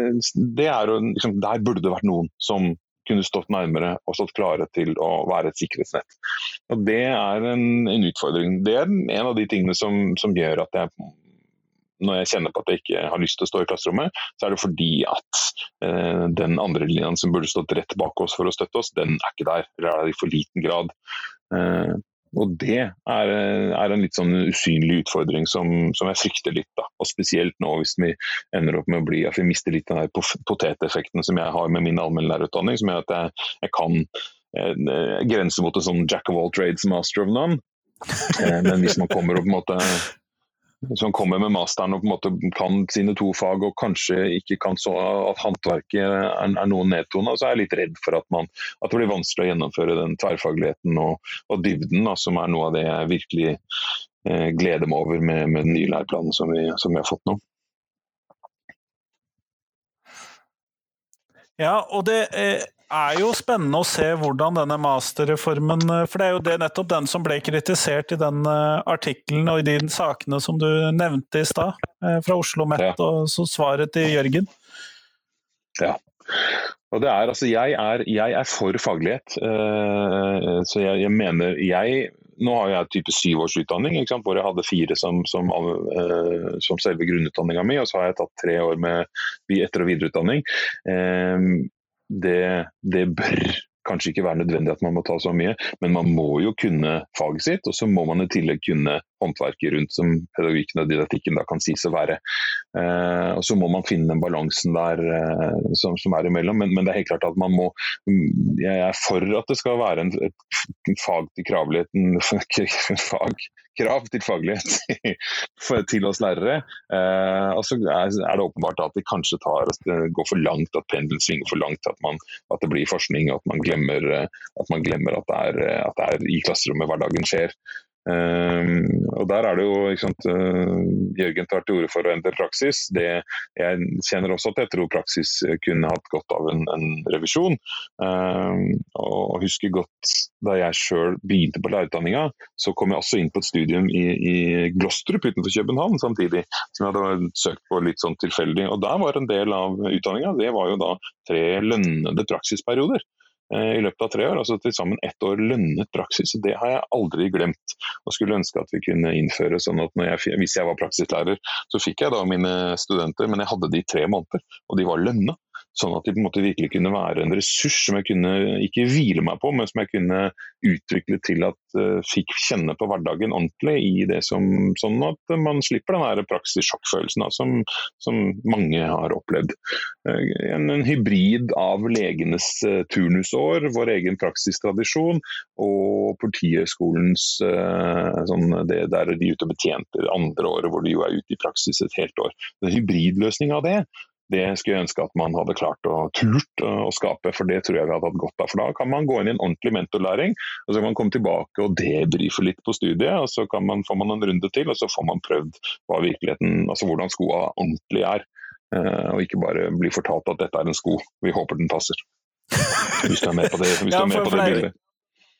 det er, liksom, der burde det vært noen som kunne stått nærmere og stått klare til å være et sikkerhetsnett. Og Det er en, en utfordring. Det er en av de tingene som, som, gjør at jeg når jeg kjenner på at jeg ikke har lyst til å stå i klasserommet, så er det fordi at eh, den andre linjen som burde stått rett bak oss for å støtte oss, den er ikke der. Eller er der i for liten grad. Eh, Og det er, er, en litt sånn usynlig utfordring som, som, jeg frykter litt. da, og Spesielt nå hvis vi ender opp med å bli, at vi mister litt den der poteteffekten som jeg har med min allmennlærerutdanning, som gjør at jeg, jeg kan eh, grense mot en sånn jack of all trades, master of none. Eh, men hvis man kommer opp på en måte som kommer med masteren og på en måte kan sine to fag og kanskje ikke kan så at håndverket er, er noe nedtona, så er jeg litt redd for at, man, at, det blir vanskelig å gjennomføre den tverrfagligheten og, og dybden, da, som er noe av det jeg virkelig eh, gleder meg over med, med den nye læreplanen som vi, som vi har fått nå. Ja, og det eh, er jo spennende å se hvordan denne masterreformen eh, For det er jo det nettopp den som ble kritisert i den uh, artikkelen og i de sakene som du nevnte i stad, uh, fra Oslo Met, ja. og så svaret til Jørgen. Ja. Og det er, altså, jeg, er, jeg er for faglighet. Så jeg, jeg, mener jeg Nå har jeg type syvårsutdanning, hvor jeg hadde fire som, som, som selve grunnutdanninga mi, og så har jeg tatt tre år med etter- og videreutdanning det, det bør kanskje ikke være nødvendig at man må ta så mye, men man må jo kunne faget sitt. Og så må man i tillegg kunne håndverket rundt, som pedagogikken og didaktikken da kan sies å være. Eh, og Så må man finne den balansen der eh, som, som, er imellom. Men, men, det er helt klart at man må Jeg er for at det skal være en, et fag til kravligheten fag krav til faglighet til oss lærere. Eh, og så er, det åpenbart at det kanskje tar, går for langt, at pendelen svinger for langt. At, man, at, det blir forskning, og at man glemmer at, man glemmer at, det, er, at det er i klasserommet hverdagen skjer. Um, og der er det jo, ikke sant, uh, Jørgen tar til orde for å endre praksis. Det, jeg kjenner også at jeg tror praksis kunne hatt godt av en, en revisjon. Um, og husker godt da jeg sjøl begynte på lærerutdanninga, så kom jeg også inn på et studium i, i Glostrup utenfor København samtidig, som jeg hadde søkt på litt sånn tilfeldig. Og der var en del av utdanninga, det var jo da tre lønnede praksisperioder. Eh, i løpet av tre år. Altså til sammen ett år lønnet praksis. og Det har jeg aldri glemt. Og skulle ønske at vi kunne innføre sånn at jeg, hvis jeg var praksislærer, så fikk jeg da mine studenter, men jeg hadde de i tre måneder, og de var lønna. Sånn at de på en måte virkelig kunne være en ressurs som jeg kunne ikke hvile meg på, men som jeg kunne utvikle til at uh, fikk kjenne på hverdagen ordentlig i det som Sånn at man slipper den praksissjokkfølelsen som, som, mange har opplevd. Uh, en, en, hybrid av legenes uh, turnusår, vår egen praksistradisjon og Politihøgskolens sånn, det der de er ute og betjenter andre året, hvor de jo er ute i praksis et helt år. En hybridløsning av det det skulle jeg ønske at man hadde klart å turt å skape, for det tror jeg vi hadde hatt godt av. For da kan man gå inn i en ordentlig mentorlæring, og så kan man komme tilbake og debrife litt på studiet. og Så man, får man en runde til, og så får man prøvd hva virkeligheten, altså hvordan skoa ordentlig er. Eh, og ikke bare bli fortalt at dette er en sko, vi håper den passer. Hvis du er med på det, hvis ja, på det bildet.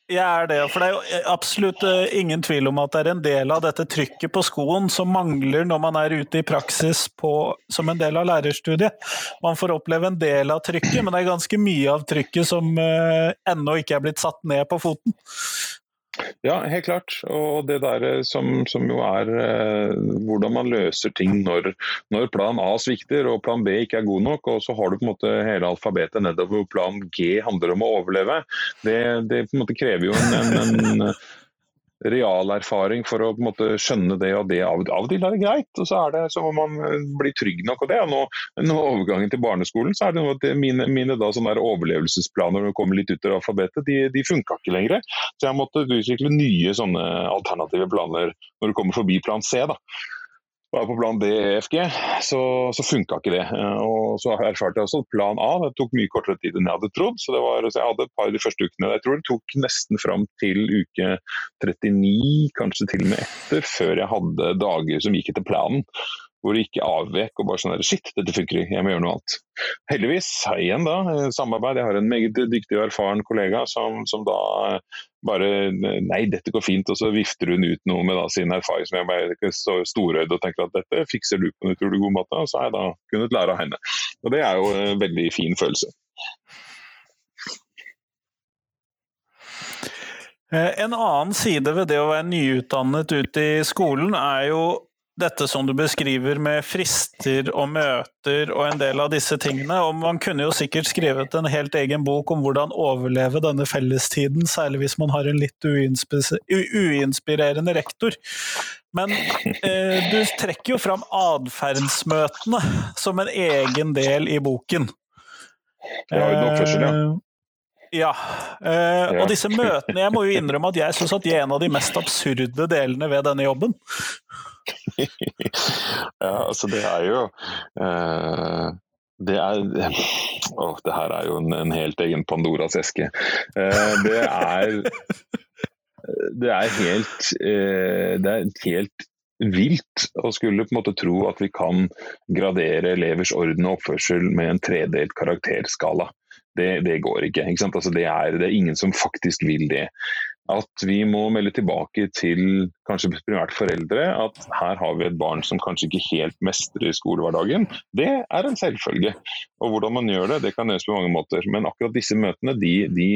Jeg er det, for det er jo absolutt eh, ingen tvil om at det er en del av dette trykket på skoen som mangler når man er ute i praksis på, som en del av lærerstudiet. Man får oppleve en del av trykket, men det er ganske mye av trykket som uh, ennå ikke er blitt satt ned på foten. Ja, helt klart. Og det der eh, som, som jo er eh, hvordan man løser ting når, når, plan A svikter og plan B ikke er god nok, og så har du på en måte hele alfabetet nedover hvor plan G handler om å overleve. Det, det på en måte krever jo en, en, en realerfaring for å på en måte skjønne det og det. Av, og til er det greit, og så er det så må man eh, bli trygg nok. og det. Og nå, nå overgangen til barneskolen, så er det noe at mine, mine da, overlevelsesplaner når du kommer litt ut av alfabetet, de, de funka ikke lenger. Så jeg måtte utvikle nye sånne alternative planer når du kommer forbi plan C. da var på plan B, EFG, så, så funka ikke det. Eh, og så erfarte jeg også at plan A det tok mye kortere tid enn jeg hadde trodd. Så, var, så jeg hadde et par de første ukene. Jeg tror det tok nesten fram til uke 39, kanskje til og med etter, før jeg hadde dager som gikk etter planen hvor det ikke avvek og bare sånn der, Shit, dette funker ikke, jeg må gjøre noe annet. Heldigvis, igjen da, samarbeid. Jeg har en meget dyktig og erfaren kollega som, som da eh, bare Nei, dette går fint. Og så vifter hun ut noe med da, sin erfaring som jeg bare står storøyd og tenker at dette fikser du på en utrolig god måte. Og så har jeg da kunnet lære av henne. Og det er jo en veldig fin følelse. Eh, en annen side ved det å være nyutdannet ute i skolen, er jo dette som du beskriver med frister og møter og en del av disse tingene. Og man kunne jo sikkert skrevet en helt egen bok om hvordan overleve denne fellestiden, særlig hvis man har en litt uinspirerende rektor. Men eh, du trekker jo fram atferdsmøtene som en egen del i boken. Ja, ja. Eh, ja. Eh, og disse møtene Jeg må jo innrømme at jeg syns at de er en av de mest absurde delene ved denne jobben. ja, altså det er jo uh, det er Å, det her er jo en, en helt egen Pandoras eske. Uh, det er Det er helt uh, Det er helt vilt å skulle på en måte tro at vi kan gradere elevers orden og oppførsel med en tredelt karakterskala. Det, det, går ikke. ikke altså det, er, det, er, ingen som faktisk vil det at vi må melde tilbake til kanskje primært foreldre at her har vi et barn som kanskje ikke helt mestrer skolehverdagen. Det er en selvfølge. Og hvordan man gjør det, det kan gjøres på mange måter. Men akkurat disse møtene de, de,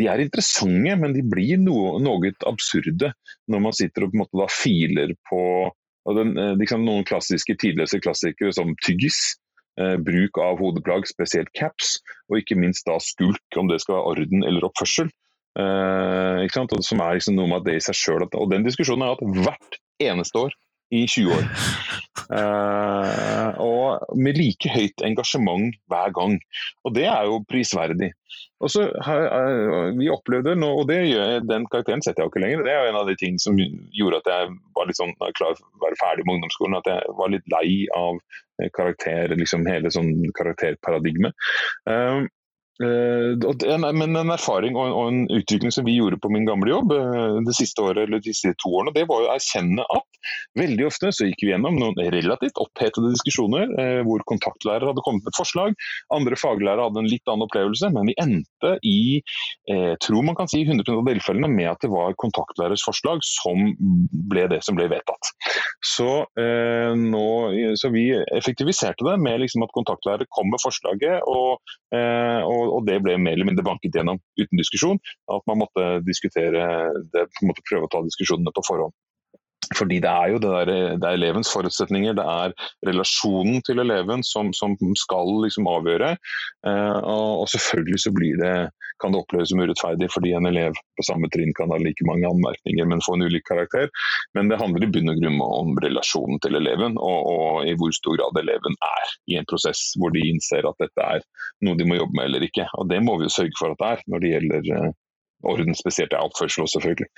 de er interessante, men de blir noe, noe, absurde når man sitter og på en måte da filer på den, liksom noen klassiske tidløse klassikere som tyggis. Eh, bruk av hodeplagg, spesielt caps, og ikke minst da skulk, om det skal være orden eller oppførsel. Uh, og som er liksom noe med det i seg selv, Og den diskusjonen har jeg hatt hvert eneste år i 20 år. Uh, og med like høyt engasjement hver gang. Og det er jo prisverdig. Og så uh, Vi opplevde nå, og det gjør, den karakteren setter jeg jo ikke lenger. Det er jo en av de tingene som gjorde at jeg var litt sånn klar for å være ferdig med ungdomsskolen. At jeg var litt lei av karakter, liksom hele sånn karakterparadigmet. Uh, men en erfaring og en, utvikling som vi gjorde på min gamle jobb uh, det siste året, eller de siste to årene, det var å erkjenne at veldig ofte så gikk vi gjennom noen relativt opphetede diskusjoner uh, hvor kontaktlærer hadde kommet med et forslag, andre faglærere hadde en litt annen opplevelse, men vi endte i tror man kan si 100 av tilfellene med at det var kontaktlærers forslag som ble det som ble vedtatt. Så, nå, så vi effektiviserte det med liksom at kontaktlærer kom med forslaget. og, og og, det ble mer eller mindre banket gjennom uten diskusjon. At man måtte diskutere det, måtte prøve å ta diskusjonene på forhånd. Fordi det er jo det, der, det er elevens forutsetninger, det er relasjonen til eleven som, som skal liksom avgjøre. Eh, og, og, selvfølgelig så det, kan det oppleves som urettferdig fordi en elev på samme trinn kan ha like mange anmerkninger, men få en ulik karakter. Men det handler i bunn og grunn om relasjonen til eleven, og, og, i hvor stor grad eleven er i en prosess hvor de innser at dette er noe de må jobbe med eller ikke. Og det må vi jo sørge for at det er når det gjelder eh, orden, spesielt er oppførsel også, selvfølgelig.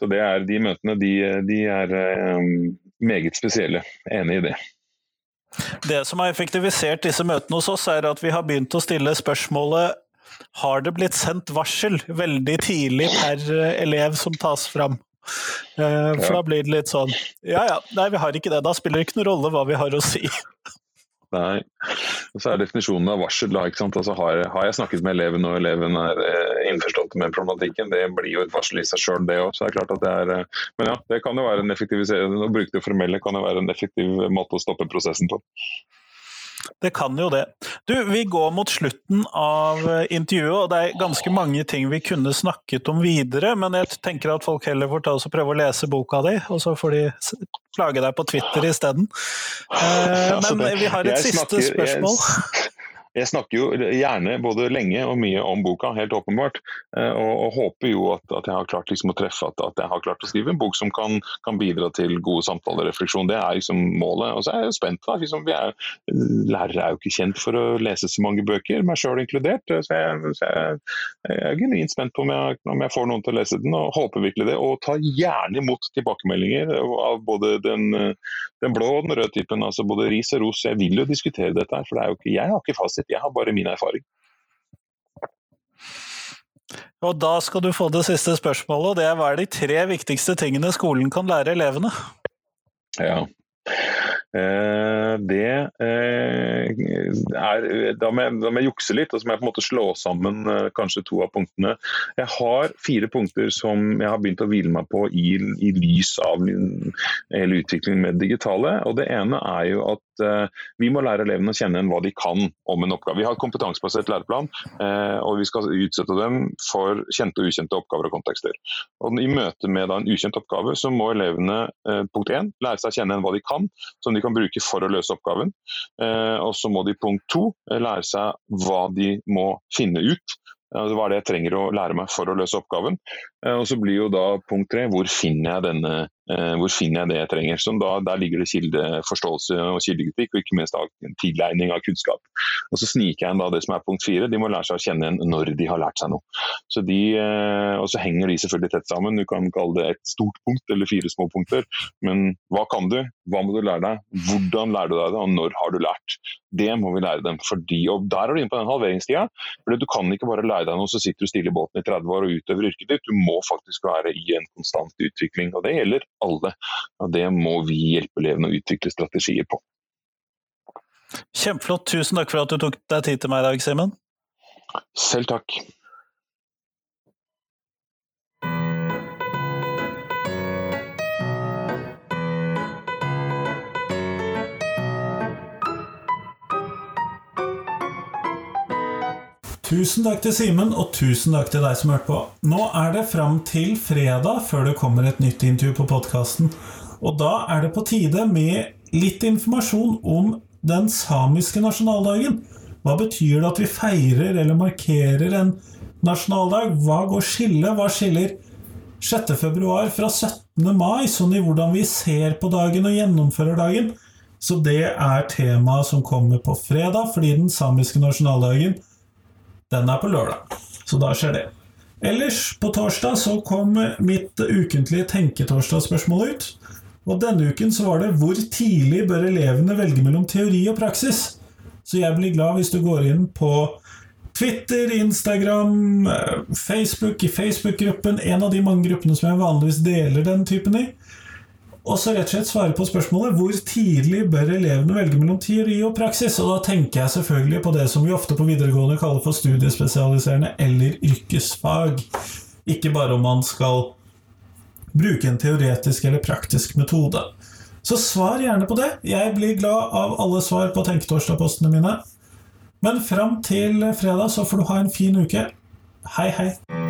Så det er, De møtene de, de er um, meget spesielle. Enig i det. Det som har effektivisert disse møtene hos oss, er at vi har begynt å stille spørsmålet har det blitt sendt varsel veldig tidlig per elev som tas fram. Uh, for da blir det litt sånn Ja ja, nei vi har ikke det. Da spiller det ikke noen rolle hva vi har å si. Nei. Og så er definisjonen av varsel da, ikke sant? Altså, har, har, jeg snakket med eleven og eleven er eh, innforstått med problematikken, det blir jo et varsel i seg sjøl det òg. Eh, men ja, det kan jo være en effektivisering, å bruke det formelle kan jo være en effektiv måte å stoppe prosessen på. Det kan jo det. Du, vi går mot slutten av eh, intervjuet, og det er ganske mange ting vi kunne snakket om videre, men jeg tenker at folk heller får ta oss og prøve å lese boka di, og så får de plage deg på Twitter isteden. Eh, men vi har et siste spørsmål. Jeg snakker jo gjerne både lenge og mye om boka, helt åpenbart. Eh, og, og håper jo at, at, jeg har klart liksom å treffe, at, at, jeg har klart å skrive en bok som kan, kan bidra til gode samtaler og refleksjon. Det er liksom målet. Og så er jeg jo spent. da, liksom, er, Lærere er jo ikke kjent for å lese så mange bøker, meg sjøl inkludert. Så, jeg, så jeg, jeg, er genuint spent på om jeg, om jeg, får noen til å lese den, og håper virkelig det. Og ta gjerne imot tilbakemeldinger av både den, den blå og den røde typen. altså Både ris og ros. Jeg vil jo diskutere dette, for det er jo ikke, jeg har ikke fasit fasit, jeg har bare min erfaring. Og da skal du få det siste spørsmålet, og det er hva er de tre viktigste tingene skolen kan lære elevene? Ja, det eh, er da må, jeg, da må jeg jukse litt, og så må jeg på en måte slå sammen eh, kanskje to av punktene. Jeg har fire punkter som jeg har begynt å hvile meg på i, i lys av hele utvikling med digitale. og Det ene er jo at vi må lære elevene å kjenne igjen hva de kan om en oppgave. Vi har et kompetansebasert læreplan, og vi skal utsette dem for kjente og ukjente oppgaver og kontekster. Og I møte med en ukjent oppgave så må elevene punkt 1, lære seg å kjenne igjen hva de kan, som de kan bruke for å løse oppgaven. Eh, og så må de punkt to lære seg hva de må finne ut. Hva er det jeg trenger å lære meg for å løse oppgaven. Eh, og så blir jo da punkt tre hvor finner jeg denne hvor finner jeg det jeg trenger? Så da, der ligger det kildeforståelse og kildekritikk, og ikke minst tilegning av kunnskap. Og Så sniker jeg inn da det som er punkt fire. De må lære seg å kjenne igjen når de har lært seg noe. Så de, eh, og så henger de selvfølgelig tett sammen. Du kan kalle det et stort punkt eller fire små punkter. Men hva kan du? Hva må du lære deg? Hvordan lærer du deg det, og når har du lært? Det må vi lære dem. Fordi, og Der er du inne på den halveringstida. For Du kan ikke bare lære deg noe, så sitter du stille i båten i 30 år og utøver yrket ditt. Du må faktisk være i en konstant utvikling. og Det gjelder alle. Og det må vi hjelpe elevene å utvikle strategier på. Kjempeflott. Tusen takk for at du tok deg tid til meg i dag, Simen. Selv takk. Tusen takk til Simen, og tusen takk til deg som hørte på. Nå er det fram til fredag før det kommer et nytt intervju på podkasten. Og da er det på tide med litt informasjon om den samiske nasjonaldagen. Hva betyr det at vi feirer eller markerer en nasjonaldag? Hva går skillet? Hva skiller 6. februar fra 17. mai, sånn i hvordan vi ser på dagen og gjennomfører dagen? Så det er temaet som kommer på fredag, fordi den samiske nasjonaldagen den er på lørdag, så da skjer det. Ellers, på torsdag, så kom mitt ukentlige Tenketorsdag-spørsmål ut. Og denne uken så var det 'Hvor tidlig bør elevene velge mellom teori og praksis?' Så jeg blir glad hvis du går inn på Twitter, Instagram, Facebook, i Facebook-gruppen, en av de mange gruppene som jeg vanligvis deler den typen i. Og så rett og slett svare på spørsmålet hvor tidlig bør elevene velge mellom teori og praksis? Og da tenker jeg selvfølgelig på det som vi ofte på videregående kaller for studiespesialiserende eller yrkesfag. Ikke bare om man skal bruke en teoretisk eller praktisk metode. Så svar gjerne på det. Jeg blir glad av alle svar på Tenketorsdag-postene mine. Men fram til fredag så får du ha en fin uke. Hei, hei.